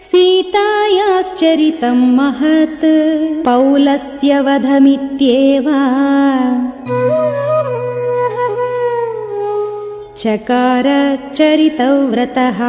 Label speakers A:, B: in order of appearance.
A: सीतायाश्चरितम् महत् पौलस्त्यवधमित्येव। चकारच्चरितव्रतः